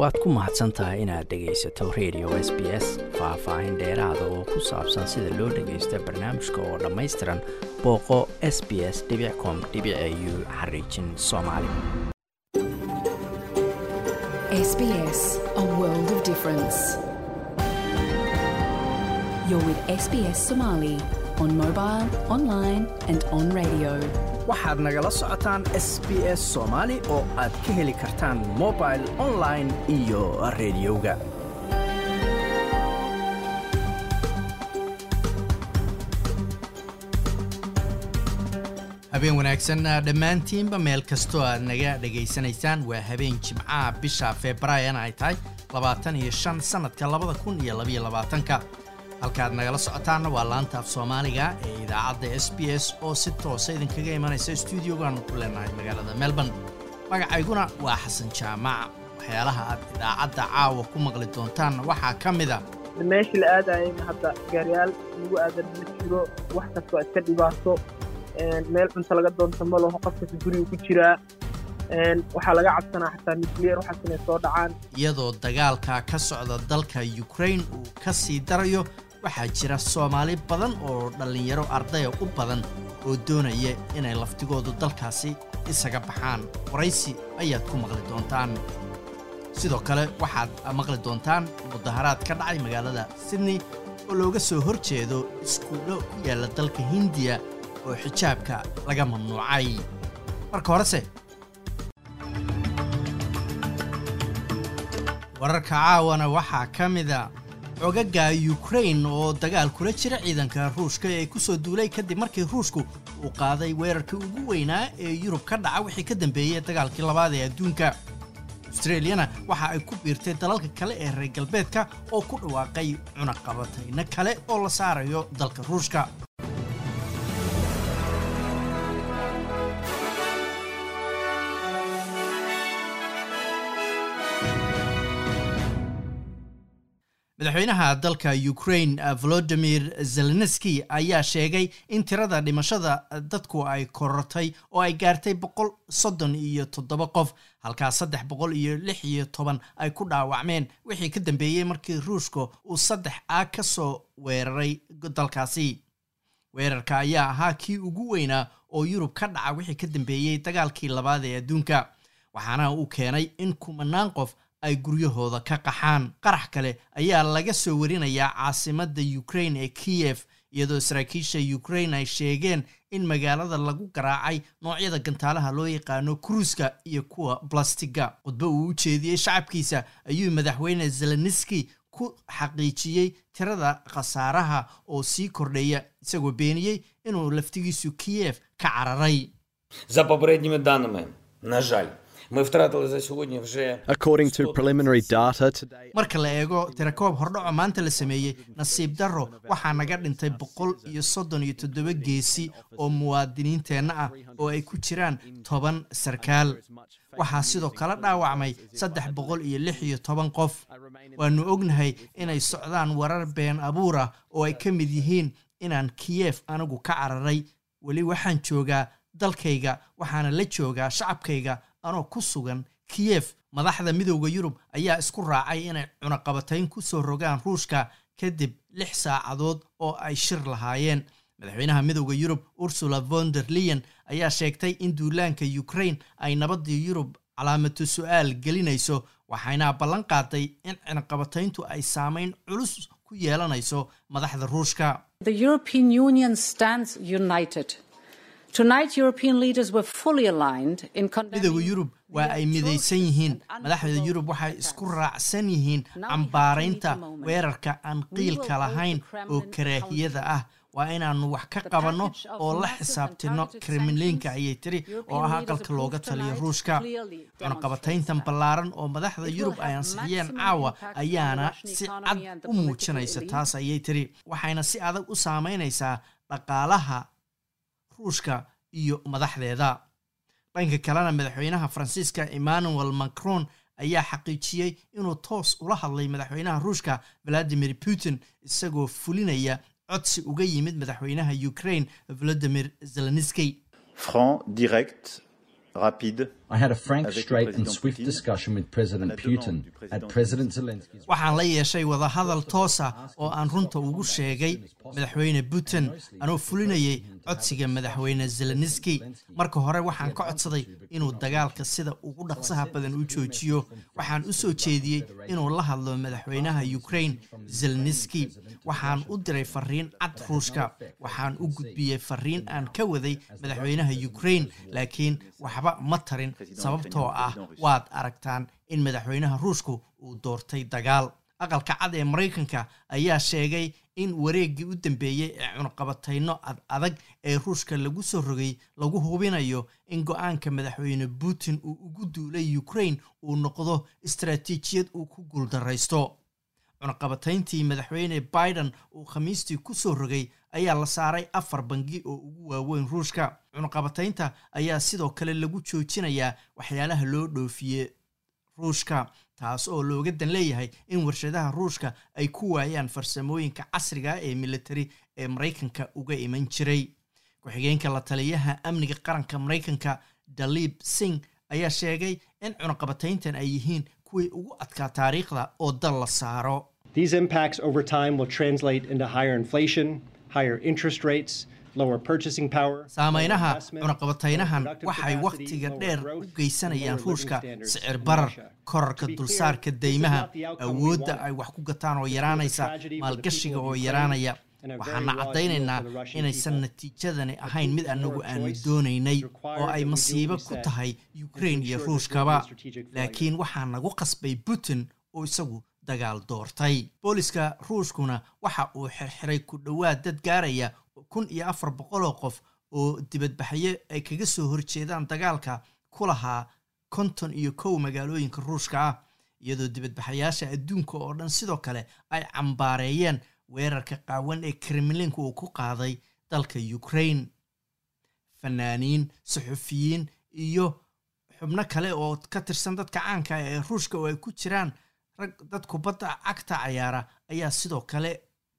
waad ku mahadsan tahay inaad dhegaysato radio s b s faah-faahin dheeraada oo ku saabsan sida loo dhagaysto barnaamijka oo dhammaystiran booqo s b s com u xariijin soomaali On mobile, online, and on radio. waxaad nagala socotaan s b s soomaali oo aad ka heli kartaan mobil online iyo rediyoga habeen wanaagsan dhammaantiinba meel kastoo aad naga dhegaysanaysaan waa habeen jimcaha bisha februaarina ay tahay labaatan iyo shan sannadka labada kun iyo labaiyo labaatanka halkaad nagala socotaanna waa laanta af soomaaliga ee idaacadda s b s oo si toosa idinkaga imanaysa stuudiogaanu ku leenahay magaalada melbourne. Magacayguna waa xasan jaamac. Waxyaalaha aad idaacadda caawa ku maqli doontaanna waxaa ka mid a meeshii la aadayayna hadda gaariyaal lagu aadan ma jiro wax kasta waa iska dhibaato. Meel cunto laga doonto ma laho qofkas guriga ku jiraa waxaa laga cabsanaa xataa nucleer waxaas inay soo dhacaan. Iyadoo dagaalka ka socda dalka ukraine uu ka sii darayo waxaa jira soomaali badan oo dhallinyaro ardaya u badan oo doonaya inay laftigoodu dalkaasi isaga baxaan. Waraysi ayaad ku maqli doontaan. Sidoo kale waxaad maqli doontaan mudaharaad ka dhacay magaalada sydney oo looga soo hor jeedo iskuullo ku yaalla dalka hindiya oo xijaabka laga mamnuucay. Marka horese wararka caawana waxaa ka mida xogaga ukrain oo dagaal kula jira ciidanka ruushka ee ku soo duulay kadib markii ruushku uu qaaday weerarkii ugu weynaa ee yurub ka dhaca wixii ka dambeeyey dagaalkii labaad ee adduunka. Australiyana waxa ay ku biirtay dalalka kale ee reer galbeedka oo ku dhawaaqay cunaqabatayno kale oo la saarayo dalka ruushka madaxweynaha dalka ukraine volodimir zelenski ayaa sheegay in tirada dhimashada dadku ay korortay oo ay gaartay boqol soddon iyo toddoba qof halkaas saddex boqol iyo lix iyo toban ay ku dhaawacmeen. Wixii ka dambeeyey markii ruushka uu saddex a ka soo weeraray dalkaasi. Weerarka ayaa ahaa kii ugu weynaa oo yurub ka dhaca wixii ka dambeeyey dagaalkii labaad ee adduunka waxaana uu keenay in kumanaan qof ay guryahooda ka qaxaan. Qarax kale ayaa laga soo warinayaa caasimadda ukraine ee kiyef iyadoo saraakiisha ukraine ay sheegeen in magaalada lagu garaacay noocyada gantaalaha loo yaqaano kruuska iyo kuwa blastiga khudbo uu u jeediyey shacabkiisa ayuu madaxweyne zelenski ku xaqiijiyey tirada khasaaraha oo sii kordhaya isagoo beeniyey inuu laftigiisu kiyef ka cararay marka la eego tirakoob hordhaco maanta la sameeyey nasiib darro waxaa naga dhintay boqol iyo soddon iyo toddoba geesi oo muwaadiniinteenna ah oo ay ku jiraan toban sarkaal. Waxaa sidoo kale dhaawacmay saddex boqol iyo lix iyo toban qof. Waanu ognahay inay socdaan warar been abuur ah oo ay ka mid yihiin inaan kiyef anigu ka cararay. Weli waxaan joogaa dalkayga waxaana la joogaa shacabkayga anoo ku sugan kiyef madaxda midowda yurub ayaa isku raacay inay cunaqabatayn ku soo rogaan ruushka kadib lix saacadood oo ay shir lahaayeen. Madaxweynaha midowda yurub ursula von der leyen ayaa sheegtay in duulaanka ukraine ay nabadii yurub calaamatu su'aal gelinayso waxayna ballan qaaday in cunaqabatayntu ay saameyn culus ku yeelanayso madaxda ruushka midowda yurub waa ay midaysan yihiin. madaxda yurub waxay isku raacsan yihiin cambaaraynta weerarka aan qiilka lahayn oo karaahiyada ah. Waa inaannu wax ka qabanno oo la xisaabtino kremlinka ayay tiri oo ah aqalka looga taliyo ruushka. cunaqabatayntan ballaaran oo madaxda yurub ay ansixiyeen caawa ayaana si cad u muujinaysa taas ayay tiri. Waxayna si adag u saamaynaysaa dhaqaalaha ruushka iyo madaxdeeda. Dhanka kalena madaxweynaha faransiiska emmanuel macron ayaa xaqiijiyey inuu toos ula hadlay madaxweynaha ruushka valadimir putin isagoo fulinaya codsi uga yimid madaxweynaha ukraine volodimir zelenski franc, direct, rapide. I had a frank, Avec le straight, and président swift Poutine, discussion with President à la demande Putin du président at President Zelensky's. waxaan la yeeshay wadahadal toosa oo aan runta ugu sheegay madaxweyne putin anoo fulinayay codsiga madaxweyne zelenski marka hore waxaan ka codsaday inuu dagaalka sida ugu dhaqsaha badan u joojiyo waxaan u soo jeediyey inuu la hadlo madaxweynaha ukraine zelenski waxaan u diray fariin cad ruushka waxaan u gudbiyey fariin aan ka waday madaxweynaha ukraine laakiin waxba ma tarin sababtoo ah waad aragtaan in madaxweynaha ruushku uu doortay dagaal. Aqalka cad ee maraykanka ayaa sheegay in wareeggii u dambeeyey ee cunaqabatayno ad adag ee ruushka lagu soo rogay lagu hubinayo in go'aanka madaxweyne putin uu ugu duulay ukraine uu noqdo istaraatiijiyad uu ku guuldaraysto cunaqabatayntii madaxweyne biden uu khamiistii ku soo rogay ayaa la saaray afar bangi oo ugu waaweyn ruushka. Cunaqabataynta ayaa sidoo kale lagu joojinayaa waxyaalaha loo dhoofiye ruushka taas oo looga dan leeyahay in warshadaha ruushka ay ku waayaan farsamooyinka casriga ee militari ee maraykanka uga iman jiray. Ku-xigeenka la taliyaha amniga qaranka maraykanka dalib singh ayaa sheegay in cunaqabatayntan ay yihiin kuwii ugu adkaa taariikhda oo dal la saaro Saameynaha cunaqabataynahan waxay wakhtiga dheer u geysanayaan ruushka sicir barar korarka dulsaarka deymaha awoodda ay wax ku gataan oo yaraanaysa maalgashiga oo yaraanaya. waxaana caddaynaynaa inaysan natiijadani ahayn mid of aanu doonaynay oo ay masiibo ku tahay to iyo ruushkaba laakiin waxaa nagu qasbay putin oo isagu dagaal doortay. Booliska ruushkuna waxa uu xirxiray ku dhowaad dad gaaraya kun iyo afar boqol oo qof oo dibadbaxyo ay kaga soo horjeedaan dagaalka ku lahaa konton iyo kow magaalooyinka ruushka ah iyadoo dibadbaxayaasha adduunka oo dhan sidoo kale ay cambaareeyeen weerarka qaawan ee kremlinka uu ku qaaday dalka ukraine. Fanaaniin suxufiyiin iyo xubno kale oo ka tirsan dadka caanka ah ee ruushka oo ay ku jiraan rag dad kubadda cagta cayaara ayaa sidoo kale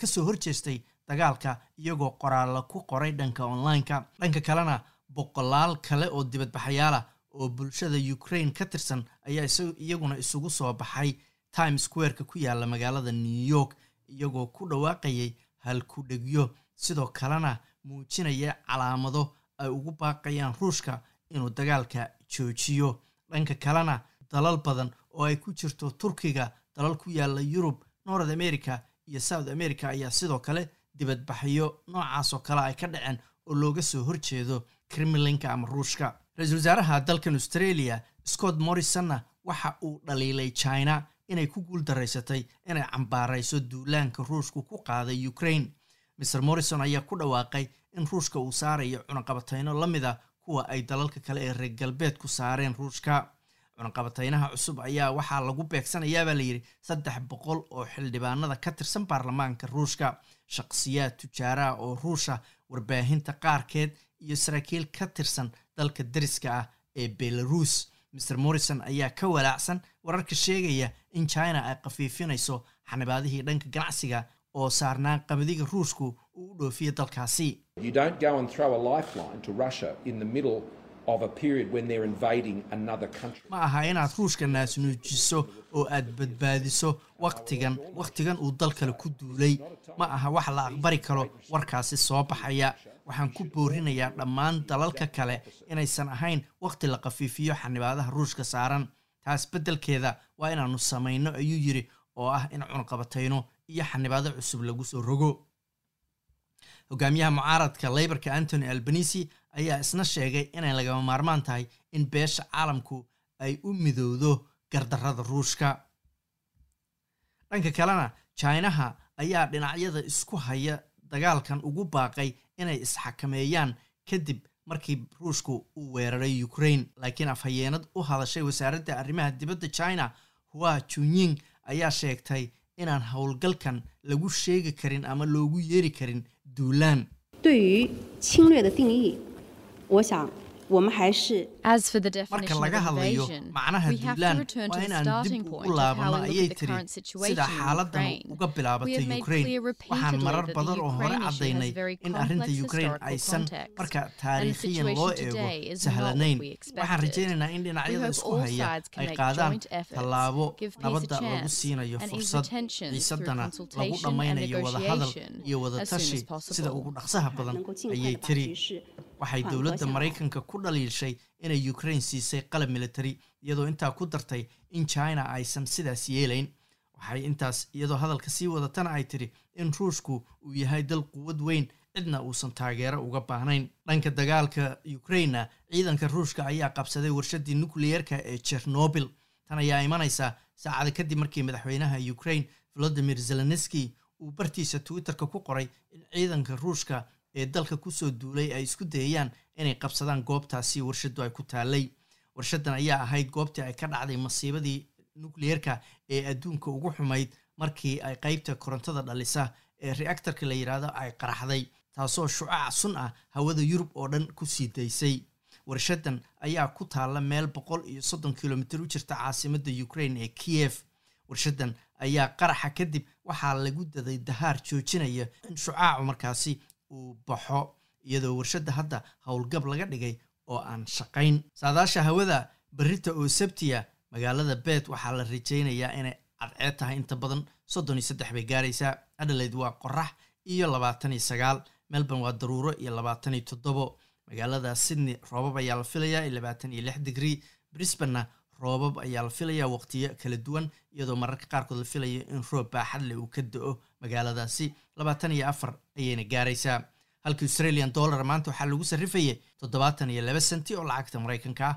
ka soo horjeestay dagaalka iyagoo qoraalla ku qoray dhanka online-ka. Dhanka kalena boqolaal kale oo dibadbaxayaalah oo bulshada ukraine ka tirsan ayaa iyaguna isugu soo baxay times square-ka ku yaalla magaalada new york iyagoo ku dhawaaqayay halkudhegyo sidoo kalena muujinaya calaamado ay ugu baaqayaan ruushka inuu dagaalka joojiyo. Dhanka kalena dalal badan oo ay ku jirto turkiga dalal ku yaalla yurub north america iyo south america ayaa sidoo kale dibadbaxyo noocaas oo kale ay ka dhaceen oo looga soo horjeedo kremlinka ama ruushka ra'iisul wasaaraha dalkan australia scott morrisonna waxa uu dhaliilay china inay ku guuldaraysatay inay cambaarayso duulaanka ruushku ku qaaday ukraine. Mr morrison ayaa ku dhawaaqay in ruushka uu saarayo cunaqabatayno la mid a kuwa ay dalalka kale ee reer galbeedku saareen ruushka cunaqabataynaha cusub ayaa waxaa lagu beegsanayaabaa layidhi saddex boqol oo xildhibaanada ka tirsan baarlamaanka ruushka. Shaqsiyaad tujaaraha oo ruusha warbaahinta qaarkeed iyo saraakiil ka tirsan dalka dariska ah ee belarus. Mr morrison ayaa ka walaacsan wararka sheegaya in china ay khafiifinayso xanibaadihii dhanka ganacsiga oo saarnaan qamadiga ruushku uu u dhoofiya dalkaasi Ma aha inaad ruushka naasnuujiso oo aad badbaadiso wakhtigan wakhtigan uu dal kale ku duulay ma aha wax la aqbali karo warkaasi soo baxaya. Waxaan ku boorinayaa dhammaan dalalka kale inaysan ahayn wakhti la khafiifiyo xanibaadaha ruushka saaran. Taas beddelkeeda waa inaannu samayno ayuu yidhi oo ah in cunqabatayno iyo xanibaado cusub lagu soo rogo hogaamiyaha mucaaradka leybarka antony albanisi ayaa isna sheegay inay lagama maarmaan tahay in beesha caalamku ay u midowdo gardarrada ruushka. Dhanka kalena jinaha ayaa dhinacyada isku haya dagaalkan ugu baaqay inay isxakameeyaan kadib markii ruushku uu weeraray ukraine. Laakiin afhayeenad u hadashay wasaaradda arrimaha dibadda china hua junying ayaa sheegtay inaan howlgalkan lagu sheegi karin ama loogu yeeri karin duulaan 对于侵略的定义，我想 marka definition laga of hadlayo invasion, macnaha we have to duulaan return to waa the inaan starting dib point ugu of how laabano we ayay look at the tiri current situation sida in xaaladan Ukraine. uga We bilaabatay have made ukraine clear waxaan repeatedly marar that the badan oo hore Ukraine issue has caddaynay very in arrinta historical aysan context, marka and the taariikhiyan loo situation eego today is not sahlanayn what we waxaan expected. rajaynaynaa in We dhinacyada hope isku all haya sides can ay make qaadaan joint efforts, tallaabo give peace a nabadda lagu chance, siinayo and ease fursad the tensions through xiisadana lagu consultation and dhammaynayo wadahadal negotiation iyo wada as soon as tashi sida possible. ugu dhaqsaha badan ayay tiri waxay dowladda maraykanka ku dhaliilshay inay ukraine siisay qalab military iyadoo intaa ku dartay in china aysan sidaas yeelayn. Waxay intaas iyadoo hadalka sii wadatana ay tiri in ruushku uu yahay dal quwad weyn cidna uusan taageero uga baahnayn. Dhanka dagaalka ukraina ciidanka ruushka ayaa qabsaday warshadii nukliyeerka ee chernobil tan ayaa imanaysa saacada kadib markii madaxweynaha ukraine volodimir zelenski uu bartiisa twitterka ku qoray in ciidanka ruushka ee dalka ku soo duulay ay isku dayayaan inay qabsadaan goobtaasi warshadu ay ku taalay warshadan ayaa ahayd goobtii ay ka dhacday masiibadii nukliyeerka ee adduunka ugu xumayd markii ay qeybta korontada dhalisa ee reactorka la yidhaahdo ay qaraxday taasoo shucac sun ah hawada yurub oo dhan ku sii daysay. Warshadan ayaa ku taalla meel boqol iyo soddon kilomitir u jirta caasimadda ukraine ee kiev warshadan ayaa qaraxa kadib waxaa lagu daday dahaar joojinaya in shucaacu markaasi uu baxo iyadoo warshadda hadda howlgab laga dhigay oo aan shaqayn. Saadaasha hawada berrita oo sabtiya magaalada beet waxaa la rajaynayaa inay cadceed tahay inta badan. Soddon iyo saddex bay gaaraysaa. Adelaide waa qorax iyo labaatan iyo sagaal. Melbourne waa daruuro iyo labaatan iyo toddobo. Magaalada sydney roobab ayaa la filayaa iyo labaatan iyo lix digrii brisbanna roobab ayaa la filayaa waqtiyo kala duwan iyadoo mararka qaarkood la filayo in roob baaxad leh uu ka do-o magaaladaasi. Labaatan iyo afar ayayna gaaraysaa. Halka australian dollar maanta waxaa lagu sarrifayay toddobaatan iyo laba senti oo lacagta maraykanka ah